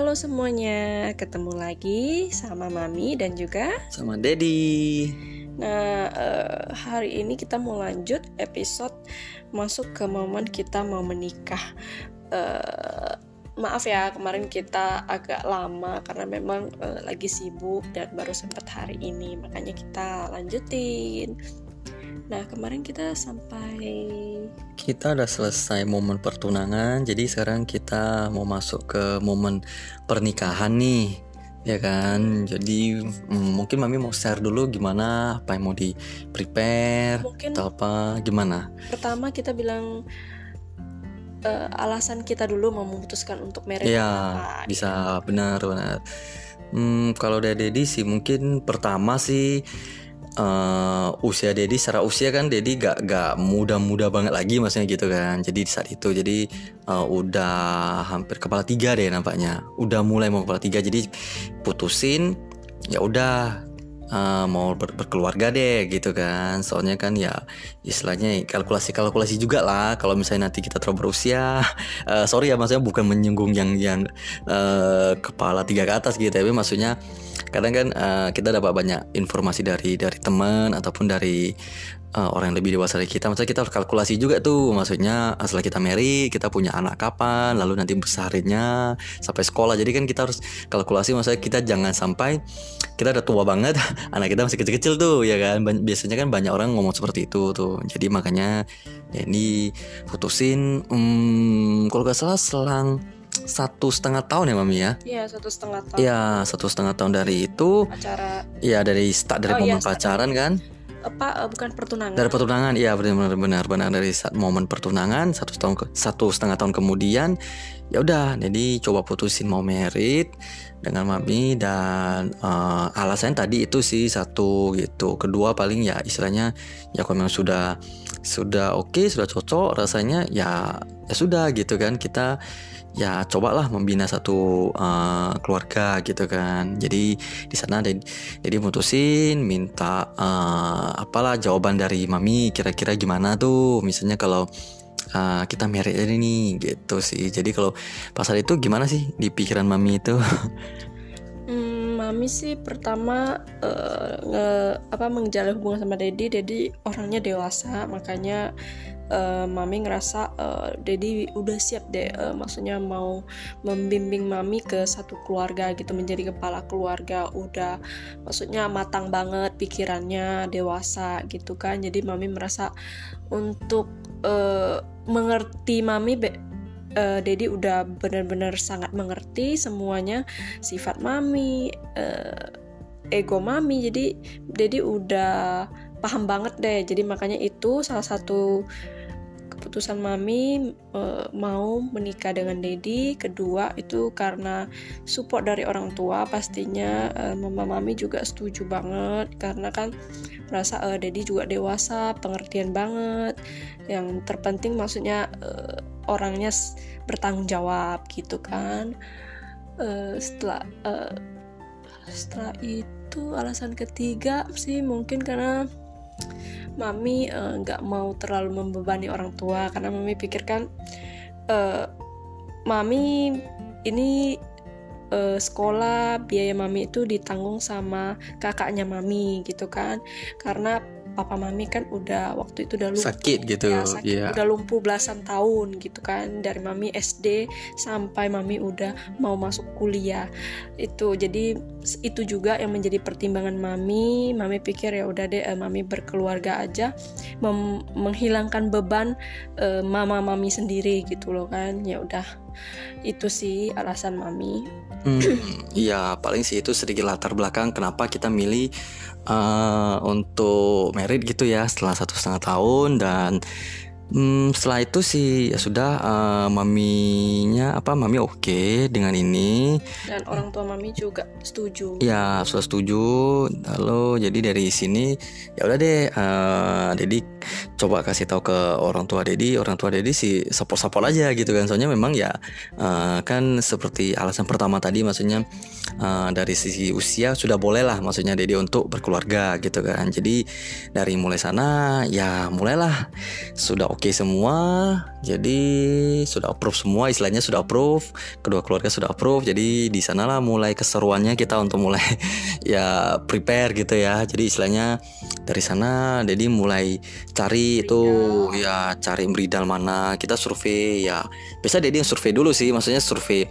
Halo semuanya, ketemu lagi sama Mami dan juga sama Dedi. Nah, uh, hari ini kita mau lanjut episode masuk ke momen kita mau menikah. Uh, maaf ya, kemarin kita agak lama karena memang uh, lagi sibuk dan baru sempat hari ini, makanya kita lanjutin. Nah, kemarin kita sampai kita udah selesai momen pertunangan, jadi sekarang kita mau masuk ke momen pernikahan nih. Ya kan, jadi mm, mungkin mami mau share dulu gimana apa yang mau di prepare mungkin atau apa gimana? Pertama kita bilang uh, alasan kita dulu mau memutuskan untuk marriage. Ya, bisa benar benar. Hmm, kalau dari Dedi sih mungkin pertama sih uh, usia Dedi secara usia kan Dedi gak gak muda-muda banget lagi maksudnya gitu kan. Jadi saat itu jadi uh, udah hampir kepala tiga deh nampaknya. Udah mulai mau kepala tiga jadi putusin ya udah uh, mau ber berkeluarga deh gitu kan. Soalnya kan ya istilahnya kalkulasi kalkulasi juga lah kalau misalnya nanti kita terlalu berusia. Uh, sorry ya maksudnya bukan menyinggung yang yang uh, kepala tiga ke atas gitu tapi maksudnya kadang kan uh, kita dapat banyak informasi dari dari teman ataupun dari uh, orang yang lebih dewasa dari kita. Maksudnya kita harus kalkulasi juga tuh. Maksudnya setelah kita marry kita punya anak kapan lalu nanti besarnya sampai sekolah. Jadi kan kita harus kalkulasi. Maksudnya kita jangan sampai kita udah tua banget anak kita masih kecil-kecil tuh ya kan? Biasanya kan banyak orang ngomong seperti itu tuh. Jadi makanya ya ini putusin hmm, kalau gak salah selang satu setengah tahun ya mami ya? Iya satu setengah tahun. iya satu setengah tahun dari itu. Acara. Iya dari start dari oh, momen iya, pacaran kan apa uh, bukan pertunangan? Dari pertunangan iya benar benar. Benar dari saat momen pertunangan satu tahun ke satu setengah tahun kemudian ya udah jadi coba putusin mau merit dengan mami dan uh, alasannya tadi itu sih satu gitu. Kedua paling ya istilahnya ya kalau memang sudah sudah oke okay, sudah cocok rasanya ya ya sudah gitu kan. Kita ya cobalah membina satu uh, keluarga gitu kan. Jadi di sana jadi mutusin minta uh, apalah jawaban dari mami kira-kira gimana tuh. Misalnya kalau uh, kita married ini nih gitu sih. Jadi kalau pasal itu gimana sih di pikiran mami itu? Hmm, mami sih pertama uh, nge, apa menjalin hubungan sama Dedi. Dedi orangnya dewasa makanya uh, mami ngerasa uh, Dedi udah siap deh uh, maksudnya mau membimbing mami ke satu keluarga gitu menjadi kepala keluarga. Udah maksudnya matang banget pikirannya dewasa gitu kan. Jadi mami merasa untuk uh, mengerti mami be uh, Dedi udah benar-benar sangat mengerti semuanya sifat mami uh, ego mami. Jadi Dedi udah paham banget deh. Jadi makanya itu salah satu keputusan mami e, mau menikah dengan Dedi. Kedua itu karena support dari orang tua. Pastinya e, mama mami juga setuju banget. Karena kan merasa e, Dedi juga dewasa pengertian banget. Yang terpenting maksudnya e, orangnya bertanggung jawab gitu kan. E, setelah e, setelah itu alasan ketiga sih mungkin karena mami eh, nggak uh, mau terlalu membebani orang tua karena mami pikirkan uh, mami ini uh, sekolah biaya mami itu ditanggung sama kakaknya mami gitu kan. Karena papa mami kan udah waktu itu udah lumpuh. Sakit gitu ya, sakit, yeah. udah lumpuh belasan tahun gitu kan dari mami SD sampai mami udah mau masuk kuliah. Itu jadi itu juga yang menjadi pertimbangan mami. Mami pikir ya udah deh mami berkeluarga aja menghilangkan beban uh, mama mami sendiri gitu loh kan. Ya udah itu sih alasan mami hmm, iya paling sih itu sedikit latar belakang kenapa kita milih uh, untuk merit gitu ya setelah satu setengah tahun dan Hmm, setelah itu sih ya sudah uh, maminya apa mami oke okay dengan ini dan orang tua mami juga setuju. Ya sudah setuju. Lalu jadi dari sini ya udah deh uh, jadi coba kasih tahu ke orang tua Dedi, orang tua Dedi sih support-support aja gitu kan. Soalnya memang ya uh, kan seperti alasan pertama tadi maksudnya uh, dari sisi usia sudah boleh lah maksudnya Dedi untuk berkeluarga gitu kan. Jadi dari mulai sana ya mulailah sudah oke oke semua jadi sudah approve semua istilahnya sudah approve kedua keluarga sudah approve jadi di sanalah mulai keseruannya kita untuk mulai ya prepare gitu ya. Jadi istilahnya dari sana jadi mulai cari itu ya cari bridal mana kita survei ya biasa Dedi yang survei dulu sih maksudnya survei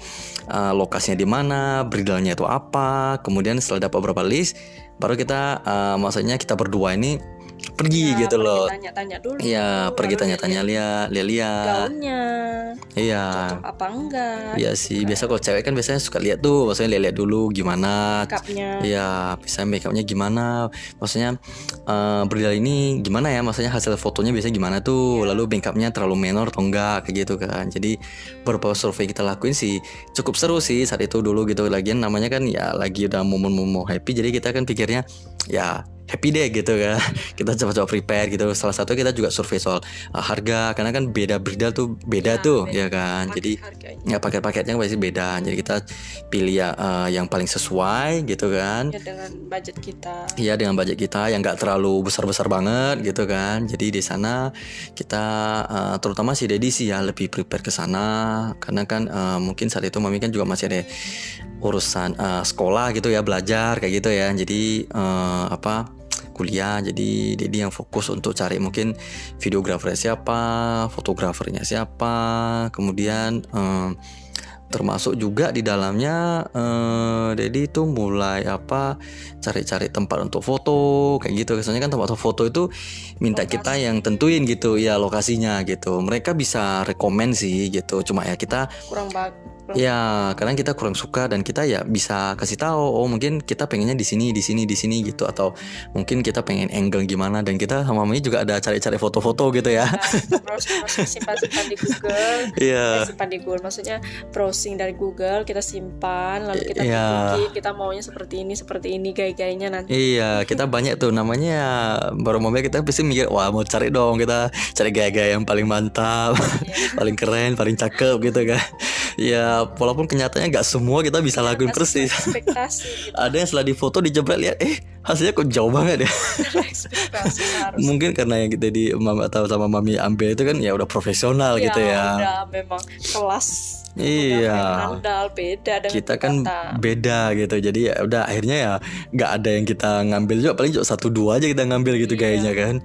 uh, lokasinya di mana bridalnya itu apa kemudian setelah dapat beberapa list baru kita uh, maksudnya kita berdua ini pergi Ya, gitu pergi loh tanya-tanya dulu Iya, pergi tanya-tanya lihat, lihat gaunnya Iya. cocok apa enggak Iya sih, biasa kalau cewek kan biasanya suka lihat tuh, maksudnya lihat-lihat dulu gimana. makeupnya Iya, bisa make upnya gimana, maksudnya eh bridal ini gimana ya, maksudnya hasil fotonya biasanya gimana tuh, Iya. lalu make upnya terlalu menor atau enggak kayak gitu kan. Jadi beberapa survei kita lakuin sih cukup seru sih saat itu dulu gitu. Lagian namanya kan ya lagi udah momen-momen happy, jadi kita kan pikirnya ya happy deh gitu kan. Kita coba-coba prepare gitu. Salah satu kita juga survei soal uh, harga karena kan beda bridal tuh beda Ya, tuh beda. ya kan. Paket Jadi harganya ya paket-paketnya pasti beda jadi kita pilih ya, eh, yang paling sesuai gitu kan ya dengan budget kita Iya dengan budget kita yang nggak terlalu besar-besar banget gitu kan jadi di sana kita eh, terutama si Dedi sih ya lebih prepare ke sana karena kan eh, mungkin saat itu mami kan juga masih ada urusan eh, sekolah gitu ya belajar kayak gitu ya jadi eh, apa kuliah jadi Dedi yang fokus untuk cari mungkin videografernya siapa fotografernya siapa kemudian eh, termasuk juga di dalamnya eh Dedi itu mulai apa cari-cari tempat untuk foto kayak gitu. Soalnya kan tempat foto itu minta kita yang tentuin gitu ya lokasinya gitu. Mereka bisa rekomend sih gitu cuma ya kita kurang bag kurang ya kadang kita kurang suka dan kita ya bisa kasih tahu oh mungkin kita pengennya di sini di sini di sini gitu. Atau mungkin kita pengen angle gimana dan kita sama Mami juga ada cari-cari foto-foto gitu ya. Browsing browsing simpan simpan di Google. Iya Eh, simpan di Google maksudnya browsing dari Google kita simpan lalu kita Iya. bikin kita maunya seperti ini seperti ini gaya-gayanya nanti. Iya, kita banyak tuh namanya. Baru mobil kita pasti mikir wah mau cari dong kita cari gaya-gaya yang paling mantap, paling keren, paling cakep gitu kan. Ya walaupun kenyataannya nggak semua kita bisa lakuin Kasih persis. ekspektasi gitu Ada yang setelah difoto dijebret lihat, eh hasilnya kok jauh banget ya. Mungkin karena yang kita di mama atau sama mami ambil itu kan ya udah profesional gitu ya. udah memang kelas Iya. handal beda dengan kita kan kita. beda gitu jadi ya udah akhirnya ya nggak ada yang kita ngambil juga paling cuma satu dua aja kita ngambil gitu Iya. kayaknya kan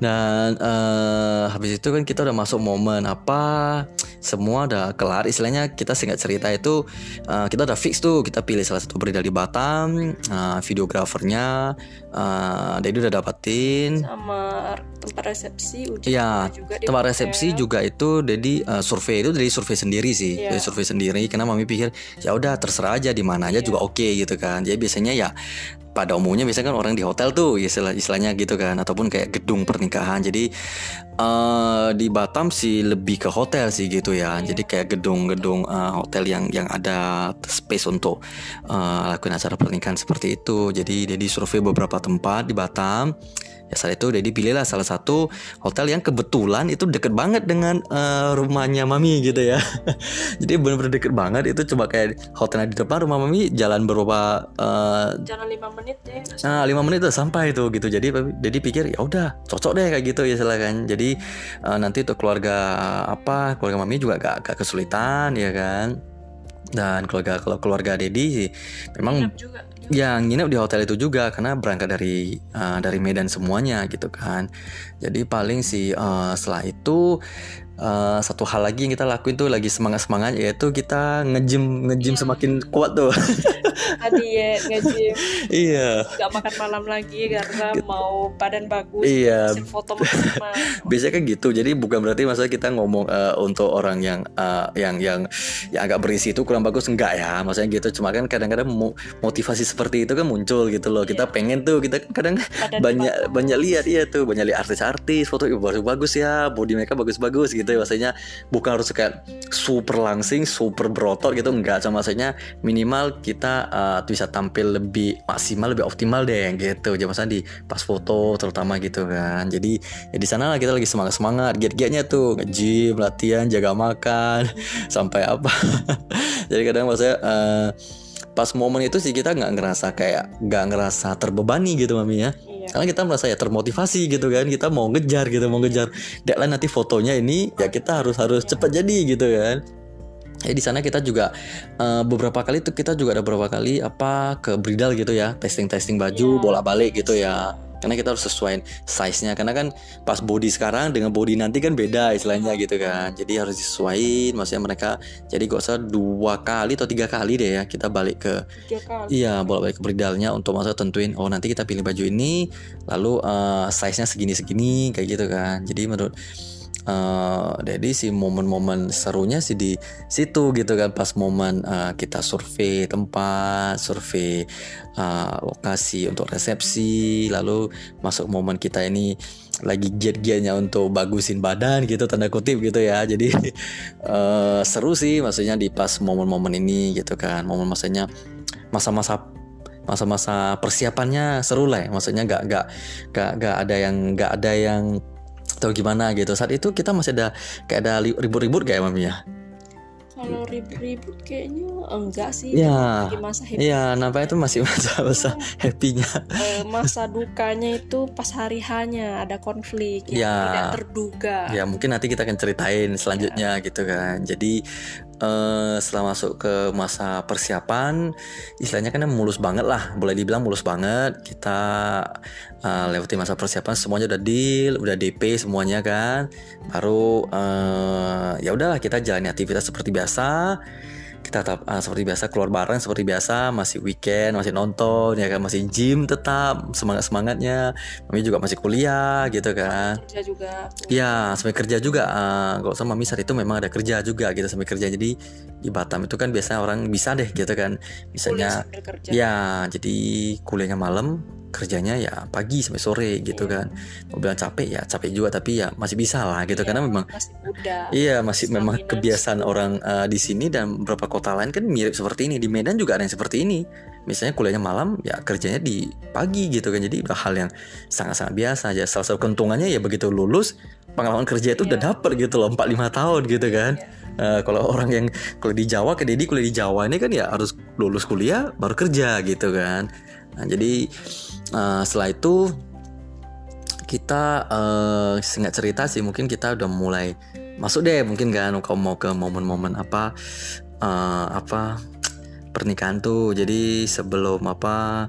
dan eh, habis itu kan kita udah masuk momen apa semua udah kelar istilahnya kita singkat cerita itu eh, kita udah fix tuh kita pilih salah satu bridal di Batam eh, videografernya eh Dedi udah dapetin sama tempat resepsi uji Iya, tempat hotel. resepsi juga itu Dedi uh, survei itu dari survei sendiri sih, Iya. dari survei sendiri karena mami pikir ya udah terserah aja di mana aja Iya. juga oke gitu kan. Jadi biasanya ya pada umumnya biasanya kan orang di hotel tuh istilah istilahnya gitu kan ataupun kayak gedung pernikahan. Jadi eh di Batam sih lebih ke hotel sih gitu ya. Iya. Jadi kayak gedung-gedung eh, hotel yang yang ada space untuk eh, lakuin acara pernikahan seperti itu. Jadi Dedi survei beberapa tempat di Batam. Ya saat itu Dedi pilihlah salah satu hotel yang kebetulan itu deket banget dengan eh, rumahnya Mami gitu ya. Jadi bener-bener deket banget itu cuma kayak hotelnya di depan rumah Mami jalan beberapa eh, jalan lima menit deh Nah, lima menit udah sampai tuh gitu. Jadi jadi pikir ya udah cocok deh kayak gitu ya silakan. Jadi eh, nanti untuk keluarga apa keluarga mami juga gak, gak kesulitan ya kan. Dan keluarga kalau keluarga Dedi sih memang Nginep juga yang nginep di hotel itu juga karena berangkat dari eh, dari Medan semuanya gitu kan. Jadi paling sih eh, setelah itu eh, satu hal lagi yang kita lakuin tuh lagi semangat semangat yaitu kita ngejim ngejim Iya. semakin kuat tuh. tadi ya ngejim iya. nggak makan malam lagi karena mau badan bagus Iya. foto biasanya kan gitu jadi bukan berarti maksudnya kita ngomong eh, untuk orang yang eh, yang yang yang agak berisi itu kurang bagus enggak ya maksudnya gitu cuma kan kadang-kadang mo- motivasi seperti itu kan muncul gitu loh kita Iya. pengen tuh kita kan kadang Badan banyak banyak lihat iya tuh banyak lihat artis-artis foto bagus bagus ya body mereka bagus-bagus gitu ya. Maksudnya bukan harus kayak super langsing super berotot gitu enggak. Cuma maksudnya minimal kita eh, bisa tampil lebih maksimal lebih optimal deh gitu. Jadi maksudnya di pas foto terutama gitu kan. Jadi ya di sana lah kita lagi semangat semangat giat-giatnya tuh nge-gym latihan jaga makan sampai apa. Jadi kadang maksudnya eh, pas momen itu sih kita nggak ngerasa kayak nggak ngerasa terbebani gitu mami ya karena kita merasa ya termotivasi gitu kan kita mau ngejar gitu mau ngejar deadline nanti fotonya ini ya kita harus harus cepat jadi gitu kan Ya di sana kita juga uh, beberapa kali tuh kita juga ada beberapa kali apa ke bridal gitu ya, testing-testing baju, Iya. bolak-balik gitu ya. Karena kita harus sesuaiin size-nya karena kan pas body sekarang dengan body nanti kan beda istilahnya gitu kan. Jadi harus disesuaiin maksudnya mereka jadi gak usah dua kali atau tiga kali deh ya kita balik ke Iya, bolak-balik ke bridalnya untuk masa tentuin oh nanti kita pilih baju ini, lalu eh, size-nya segini-segini kayak gitu kan. Jadi menurut eh jadi si momen-momen serunya sih di situ gitu kan pas momen eh, kita survei tempat, survei eh, lokasi untuk resepsi, lalu masuk momen kita ini lagi giat-giatnya untuk bagusin badan gitu tanda kutip gitu ya. Jadi eh, seru sih maksudnya di pas momen-momen ini gitu kan. Momen maksudnya masa-masa masa-masa persiapannya seru lah ya. maksudnya nggak nggak nggak nggak ada yang nggak ada yang tahu gimana gitu. Saat itu kita masih ada kayak ada ribut-ribut kayak mami ya? Kalau ribut-ribut kayaknya enggak sih. Iya. lagi masa happy. Iya nampaknya itu masih masa-masa happynya. Eh, masa dukanya itu pas hari hanya ada konflik yang Ya. tidak terduga. Ya mungkin nanti kita akan ceritain selanjutnya gitu kan. Jadi eh, setelah masuk ke masa persiapan istilahnya kan mulus banget lah. Boleh dibilang mulus banget. Kita eh, lewati masa persiapan semuanya udah deal udah DP semuanya kan. Baru eh, ya udahlah kita jalani aktivitas seperti biasa kita tetap eh, seperti biasa keluar bareng seperti biasa masih weekend masih nonton ya kan masih gym tetap semangat semangatnya kami juga masih kuliah gitu kan kerja juga Iya, sampai kerja juga. Eh, kalau sama mami saat itu memang ada kerja juga gitu sampai kerja. Jadi di Batam itu kan biasanya orang bisa deh gitu kan. Misalnya sambil ya jadi kuliahnya malam, kerjanya ya pagi sampai sore gitu Iya. kan. Mau bilang capek ya capek juga tapi ya masih bisa lah gitu Iya, karena memang masih muda Iya masih memang Stamina kebiasaan masih- orang eh, di sini dan beberapa kota lain kan mirip seperti ini di Medan juga ada yang seperti ini. Misalnya kuliahnya malam ya kerjanya di pagi gitu kan jadi udah hal yang sangat-sangat biasa aja. Salah satu keuntungannya ya begitu lulus pengalaman kerja itu udah Iya. dapet gitu loh 4-5 tahun gitu kan. Eh, kalau orang yang kalau di Jawa ke Dedi kuliah di Jawa ini kan ya harus lulus kuliah baru kerja gitu kan. Nah, jadi eh, setelah itu kita eh singkat cerita sih mungkin kita udah mulai masuk deh mungkin kan kalau mau ke momen-momen apa eh, apa pernikahan tuh. Jadi sebelum apa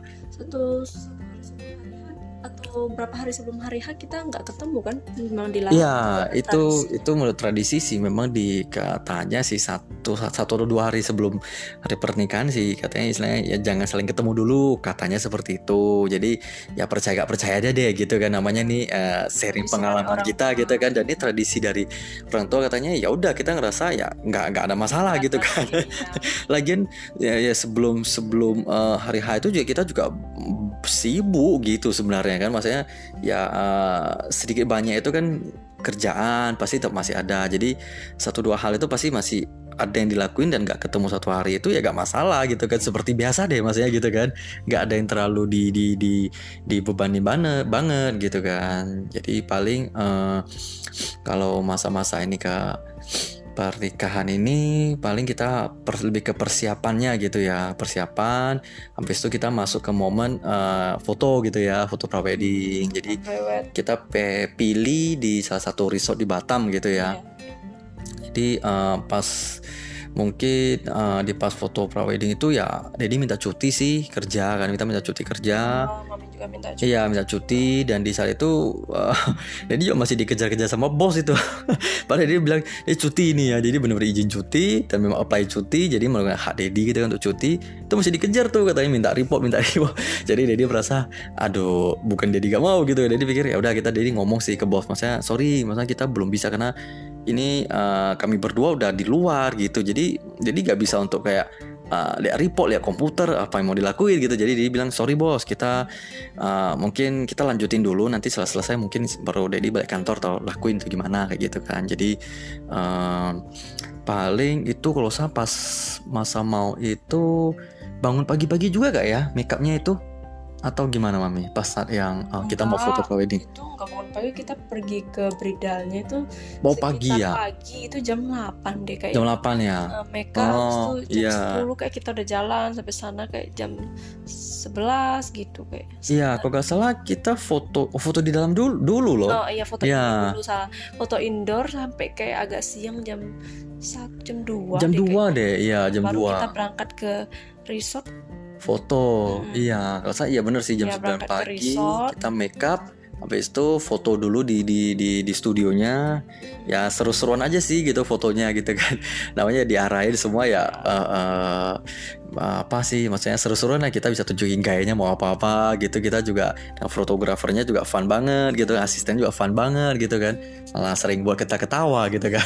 atau berapa hari sebelum hari H kita nggak ketemu kan memang dilarang Iya itu tradisi. itu menurut tradisi sih memang di katanya sih satu satu atau dua hari sebelum hari pernikahan sih katanya istilahnya ya jangan saling ketemu dulu katanya seperti itu jadi ya percaya gak percaya aja deh gitu kan namanya nih eh, sharing Tradisi pengalaman orang kita tua. gitu kan dan ini tradisi dari orang tua katanya ya udah kita ngerasa ya nggak nggak ada masalah gitu kan Iya. Lagian ya, ya sebelum sebelum eh, hari H itu juga kita juga sibuk gitu sebenarnya kan. Maksudnya ya eh, sedikit banyak itu kan kerjaan pasti tetap masih ada. Jadi satu dua hal itu pasti masih ada yang dilakuin dan nggak ketemu satu hari itu ya gak masalah gitu kan. Seperti biasa deh maksudnya gitu kan. Nggak ada yang terlalu di di di dibebani banget banget gitu kan. Jadi paling eh, kalau masa-masa ini ke pernikahan ini paling kita per- lebih ke persiapannya gitu ya. Persiapan habis itu kita masuk ke momen eh, foto gitu ya foto prawedding. Jadi kita pilih di salah satu resort di Batam gitu ya. Iya. jadi eh, pas mungkin eh, di pas foto prawedding itu ya Dedi minta cuti sih kerja kan. Kita minta cuti kerja. Oh, juga minta cuti. Iya minta cuti dan di saat itu uh, Dedi juga masih dikejar-kejar sama bos itu. Padahal dia bilang dia cuti ini ya. Jadi benar-benar izin cuti dan memang apply cuti Jadi melakukan hak Dedi gitu kan untuk cuti Itu masih dikejar tuh katanya minta report minta report. Jadi Dedi merasa aduh bukan Dedi gak mau gitu. Dedi pikir ya udah kita Dedi ngomong sih ke bos Maksudnya sorry maksudnya kita belum bisa karena ini uh, kami berdua udah di luar gitu. Jadi jadi gak bisa untuk kayak uh, lihat report lihat komputer apa yang mau dilakuin gitu. Jadi dia bilang sorry bos kita uh, mungkin kita lanjutin dulu nanti setelah selesai mungkin baru Dedi balik kantor atau lakuin itu gimana kayak gitu kan. Jadi um, paling itu kalau saya pas masa mau itu bangun pagi-pagi juga gak ya makeupnya itu atau gimana mami? Pas saat yang uh, kita mau foto Enggak, prewedding itu nggak bangun pagi kita pergi ke bridalnya itu mau pagi sekitar ya? pagi. Itu jam 8 deh kayak jam 8 ya? Uh, make up Oh, itu jam iya. 10 kayak kita udah jalan sampai sana kayak jam 11 gitu kayak iya kalau nggak salah kita foto oh, foto di dalam dulu dulu loh. Oh iya foto indoor dulu salah. Foto indoor sampai kayak agak siang jam satu jam dua jam deh 2 kayaknya. deh iya jam baru 2 kita berangkat ke resort foto Mm-mm. iya kalau saya iya bener sih jam Iya, 9 berangkat ke pagi kita make up habis itu foto dulu di di di di studionya. Ya seru-seruan aja sih gitu fotonya gitu kan. Namanya diarahin semua ya eh, eh, apa sih maksudnya seru-seruan lah. Kita bisa tunjukin gayanya mau apa-apa gitu. Kita juga yang fotografernya juga fun banget gitu. Asisten juga fun banget gitu kan. Malah sering buat kita ketawa gitu kan.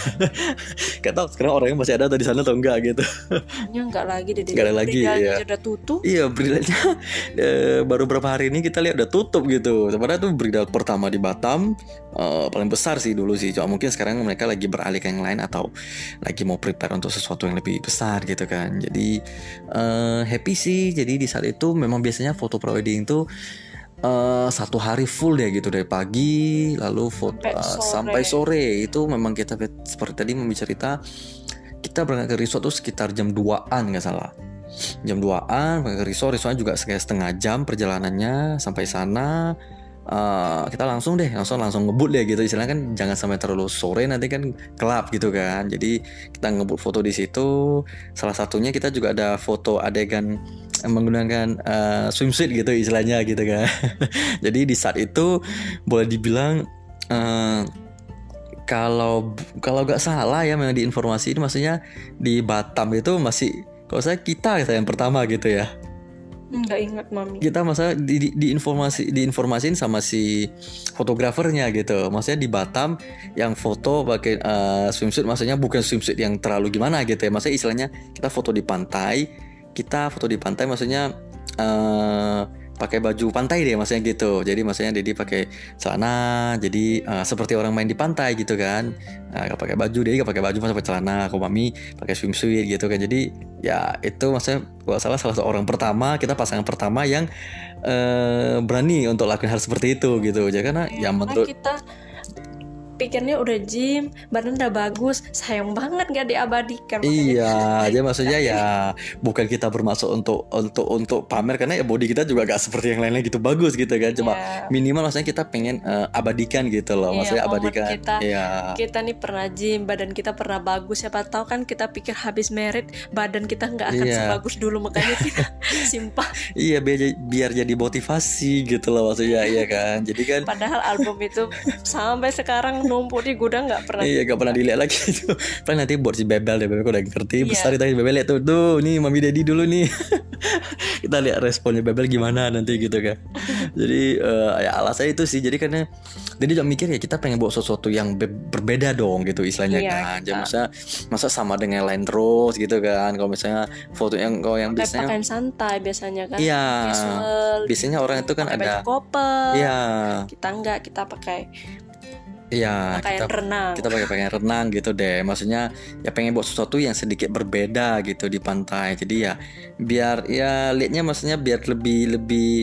Gak tau sekarang orangnya masih ada atau di sana atau enggak gitu. Kayaknya nggak lagi deh Nggak ada lagi, aja udah tutup. Iya bridalnya eh, baru beberapa hari ini kita lihat udah tutup gitu. Sebenarnya tuh pertama di Batam eh, paling besar sih dulu sih. Cuma mungkin sekarang mereka lagi beralih ke yang lain atau lagi mau prepare untuk sesuatu yang lebih besar gitu kan. Jadi eh, happy sih. Jadi di saat itu memang biasanya foto prewedding tuh eh, satu hari full ya gitu dari pagi lalu foto Sampai sore. sampai sore itu memang kita seperti tadi Mami cerita kita berangkat ke resort tuh sekitar jam 2an nggak salah jam 2an berangkat ke resort resortnya juga kayak setengah jam perjalanannya sampai sana eh, kita langsung deh langsung langsung ngebut deh gitu. Istilahnya kan jangan sampai terlalu sore nanti kan kelap gitu kan. Jadi kita ngebut foto di situ. Salah satunya kita juga ada foto adegan menggunakan eh, swimsuit gitu istilahnya gitu kan. Jadi di saat itu boleh dibilang eh, kalau kalau nggak salah ya memang di informasi ini maksudnya di Batam itu masih kalau saya kita kita yang pertama gitu ya nggak ingat mami. Kita masa di, di, di informasi diinformasiin sama si fotografernya gitu. Maksudnya di Batam yang foto pakai eh, swimsuit maksudnya bukan swimsuit yang terlalu gimana gitu ya. Maksudnya istilahnya kita foto di pantai kita foto di pantai maksudnya eh pakai baju pantai deh maksudnya gitu. Jadi maksudnya Dedi pakai celana jadi eh, seperti orang main di pantai gitu kan. Gak pakai baju dia gak pakai baju masa pakai celana kalau mami pakai swimsuit gitu kan. Jadi ya itu maksudnya kalau salah salah satu orang pertama kita pasangan pertama yang eh, berani untuk lakukan hal seperti itu gitu. Jadi karena Karena ya menurut kita pikirnya udah gym badan udah bagus sayang banget gak diabadikan Iya, jadi maksudnya ya bukan kita bermaksud untuk untuk untuk pamer karena ya body kita juga gak seperti yang lainnya gitu bagus gitu kan. Cuma Ya. minimal maksudnya kita pengen eh, abadikan gitu loh. Iya, maksudnya momen abadikan. kita. Iya. kita nih pernah gym badan kita pernah bagus siapa tahu kan kita pikir habis merit badan kita nggak akan Iya. sebagus dulu makanya kita simpah Iya biar biar jadi motivasi gitu loh maksudnya iya kan. Jadi kan padahal album itu sampai sekarang numpuk di gudang nggak pernah. Iya gak pernah dilihat lagi itu. Paling nanti buat si Bebel deh Bebel udah ngerti. Iya. Besar kita Bebel lihat tuh Tuh nih Mami Daddy dulu nih. Kita lihat responnya Bebel gimana nanti gitu kan. Jadi eh, ya alasannya itu sih. Jadi karena Jadi juga mikir ya kita pengen buat sesuatu yang be- berbeda dong gitu istilahnya Iya, kan. Jadi masa, masa sama dengan lain terus gitu kan. Kalau misalnya foto yang kalau yang kayak biasanya pakaian santai biasanya kan. Iya. Casual Biasanya orang itu kan pakai ada couple. Iya. Kita nggak kita pakai Iya pakaian kita renang? kita pakai pakaian renang gitu deh. Maksudnya ya pengen buat sesuatu yang sedikit berbeda gitu di pantai. Jadi ya biar ya liatnya maksudnya biar lebih lebih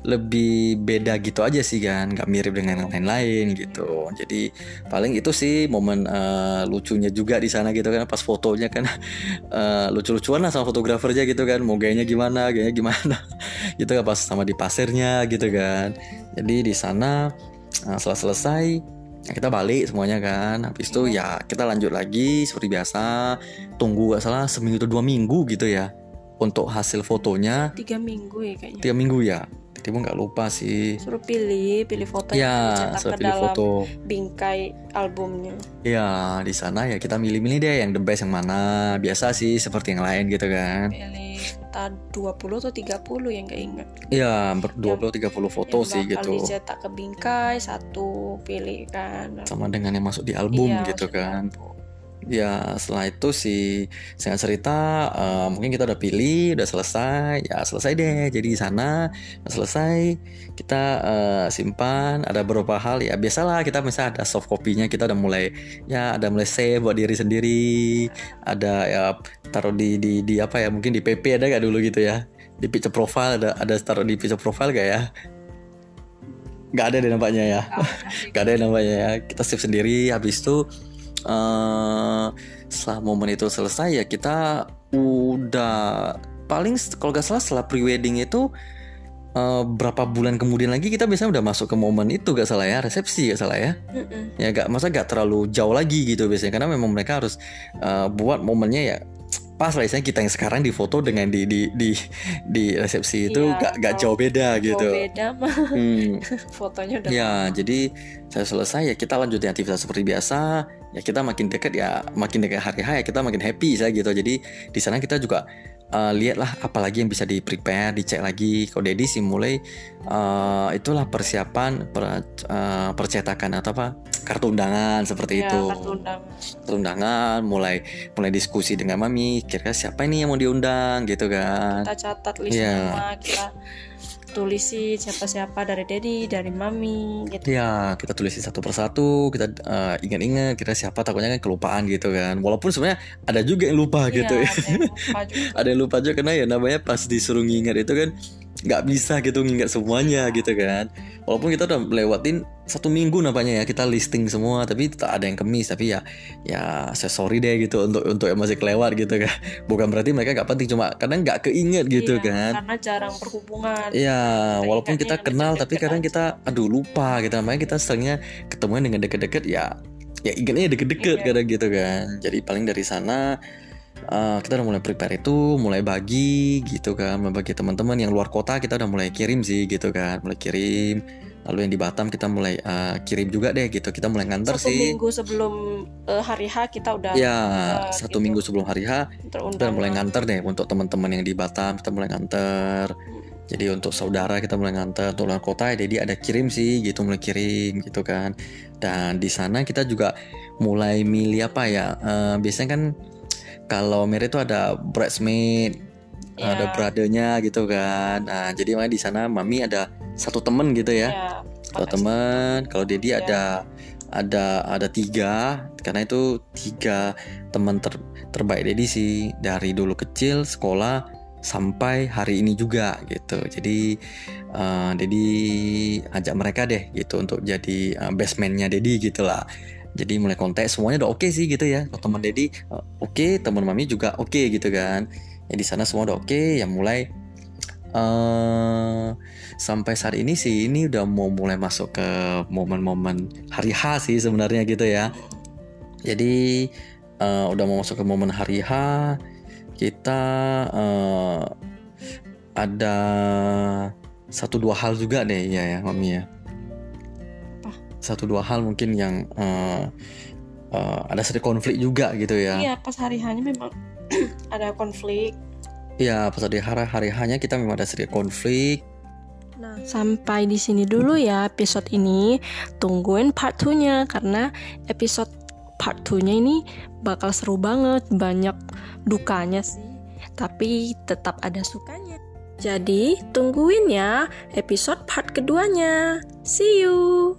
lebih beda gitu aja sih kan. Nggak mirip dengan yang lain-lain gitu. Jadi paling itu sih momen eh, lucunya juga di sana gitu kan. Pas fotonya kan eh, lucu-lucuan lah sama fotografernya gitu kan. Mau gayanya gimana gayanya gimana gitu kan. Pas sama di pasirnya gitu kan. Jadi di sana eh, setelah selesai Nah, kita balik semuanya kan. Habis itu ya kita lanjut lagi seperti biasa. Tunggu gak salah seminggu atau dua minggu gitu ya untuk hasil fotonya. Tiga minggu ya kayaknya. Tiga minggu ya tiba nggak lupa sih. Suruh pilih pilih foto yang ya saya pilih dalam foto. bingkai albumnya. Ya di sana ya kita milih-milih deh yang the best yang mana. Biasa sih seperti yang lain gitu kan. Pilih entah 20 atau 30 yang gak ingat. Ya ber 20 30 foto yang sih gitu. dicetak ke bingkai satu pilih kan. Sama dengan yang masuk di album Iya, gitu kan. album. Ya setelah itu si saya cerita eh, mungkin kita udah pilih udah selesai ya selesai deh jadi di sana selesai kita eh, simpan ada beberapa hal ya biasalah kita misalnya ada soft copy-nya kita udah mulai ya ada mulai save buat diri sendiri ada ya taruh di di di apa ya mungkin di PP ada gak dulu gitu ya? Di picture profile ada ada taruh di picture profile gak ya? Nggak ada deh nampaknya ya. Nggak ada nampaknya ya. Kita save sendiri habis itu uh, setelah momen itu selesai ya kita udah paling kalau gak salah setelah pre-wedding itu uh, berapa bulan kemudian lagi kita biasanya udah masuk ke momen itu gak salah ya resepsi gak salah ya Mm-mm. ya gak masa gak terlalu jauh lagi gitu biasanya karena memang mereka harus uh, buat momennya ya pas lah istilahnya kita yang sekarang di foto dengan di di di di resepsi itu Iya, gak gak jauh beda Jauh gitu beda mah Hmm. fotonya udah Ya, jadi saya selesai ya kita lanjutin aktivitas seperti biasa. Ya kita makin dekat ya makin dekat hari H ya kita makin happy saya gitu. Jadi di sana kita juga eh, lihatlah apalagi yang bisa di prepare, dicek lagi. Kalau Dedi sih mulai eh, itulah persiapan per- eh, percetakan atau apa kartu undangan seperti ya, itu. kartu undangan. Kartu undangan, mulai mulai diskusi dengan mami. Kira-kira siapa ini yang mau diundang gitu kan? kita catat list Iya. nama kita tulisi siapa-siapa dari daddy dari mami gitu Ya, kita tulisin satu persatu, kita eh, ingat-ingat kira siapa takutnya kan kelupaan gitu kan. Walaupun sebenarnya ada juga yang lupa gitu ya. ada yang lupa juga. ada yang lupa juga karena ya namanya pas disuruh ngingat itu kan nggak bisa gitu ngingat semuanya gitu kan. Walaupun kita udah lewatin satu minggu nampaknya ya kita listing semua tapi tak ada yang kemis tapi ya ya saya sorry deh gitu untuk untuk yang masih kelewat gitu kan. Bukan berarti mereka nggak penting cuma kadang nggak keinget gitu Iya, kan. karena jarang berhubungan Iya, Kita walaupun kita kenal tapi deket-deket kadang aja. kita aduh lupa gitu. Makanya kita seringnya ketemuan dengan deket-deket ya ya ingatnya deket-deket Iya. kadang gitu kan. Jadi paling dari sana eh, kita udah mulai prepare itu, mulai bagi gitu kan, mulai bagi teman-teman yang luar kota kita udah mulai kirim sih gitu kan, mulai kirim. Lalu yang di Batam kita mulai eh, kirim juga deh gitu. Kita mulai nganter satu sih. minggu sebelum eh, hari H kita udah Ya, eh, satu gitu, minggu sebelum hari H kita terundang udah mulai nganter deh untuk teman-teman yang di Batam kita mulai nganter. Jadi untuk saudara kita mulai nganter untuk luar kota ya jadi ada kirim sih gitu mulai kirim gitu kan. Dan di sana kita juga mulai milih apa ya? Eh, biasanya kan kalau merit itu ada bridesmaid Ya, ada brothernya gitu kan nah jadi makanya di sana mami ada satu temen gitu ya kalau pakai teman, kalau Dedi Iya. ada ada ada tiga karena itu tiga teman ter, terbaik Dedi sih dari dulu kecil sekolah sampai hari ini juga gitu. Jadi eh, Dedi ajak mereka deh gitu untuk jadi uh, best man-nya Dedi gitu lah. Jadi mulai kontak semuanya udah oke sih gitu ya. Teman Dedi eh, oke, teman Mami juga oke gitu kan. Ya di sana semua udah oke, ya mulai eh sampai saat ini sih ini udah mau mulai masuk ke momen-momen hari H sih sebenarnya gitu ya. Jadi eh, udah mau masuk ke momen hari H kita eh, ada satu dua hal juga deh ya ya mami ya. Satu dua hal mungkin yang eh, eh, ada sedikit konflik juga gitu ya. Iya, pas hari hanya memang ada konflik. Iya pas hari hari hari hanya kita memang ada sedikit konflik. Nah, sampai di sini dulu ya episode ini. Tungguin part 2-nya karena episode part 2-nya ini bakal seru banget, banyak dukanya sih. Tapi tetap ada sukanya. Jadi, tungguin ya episode part keduanya. See you.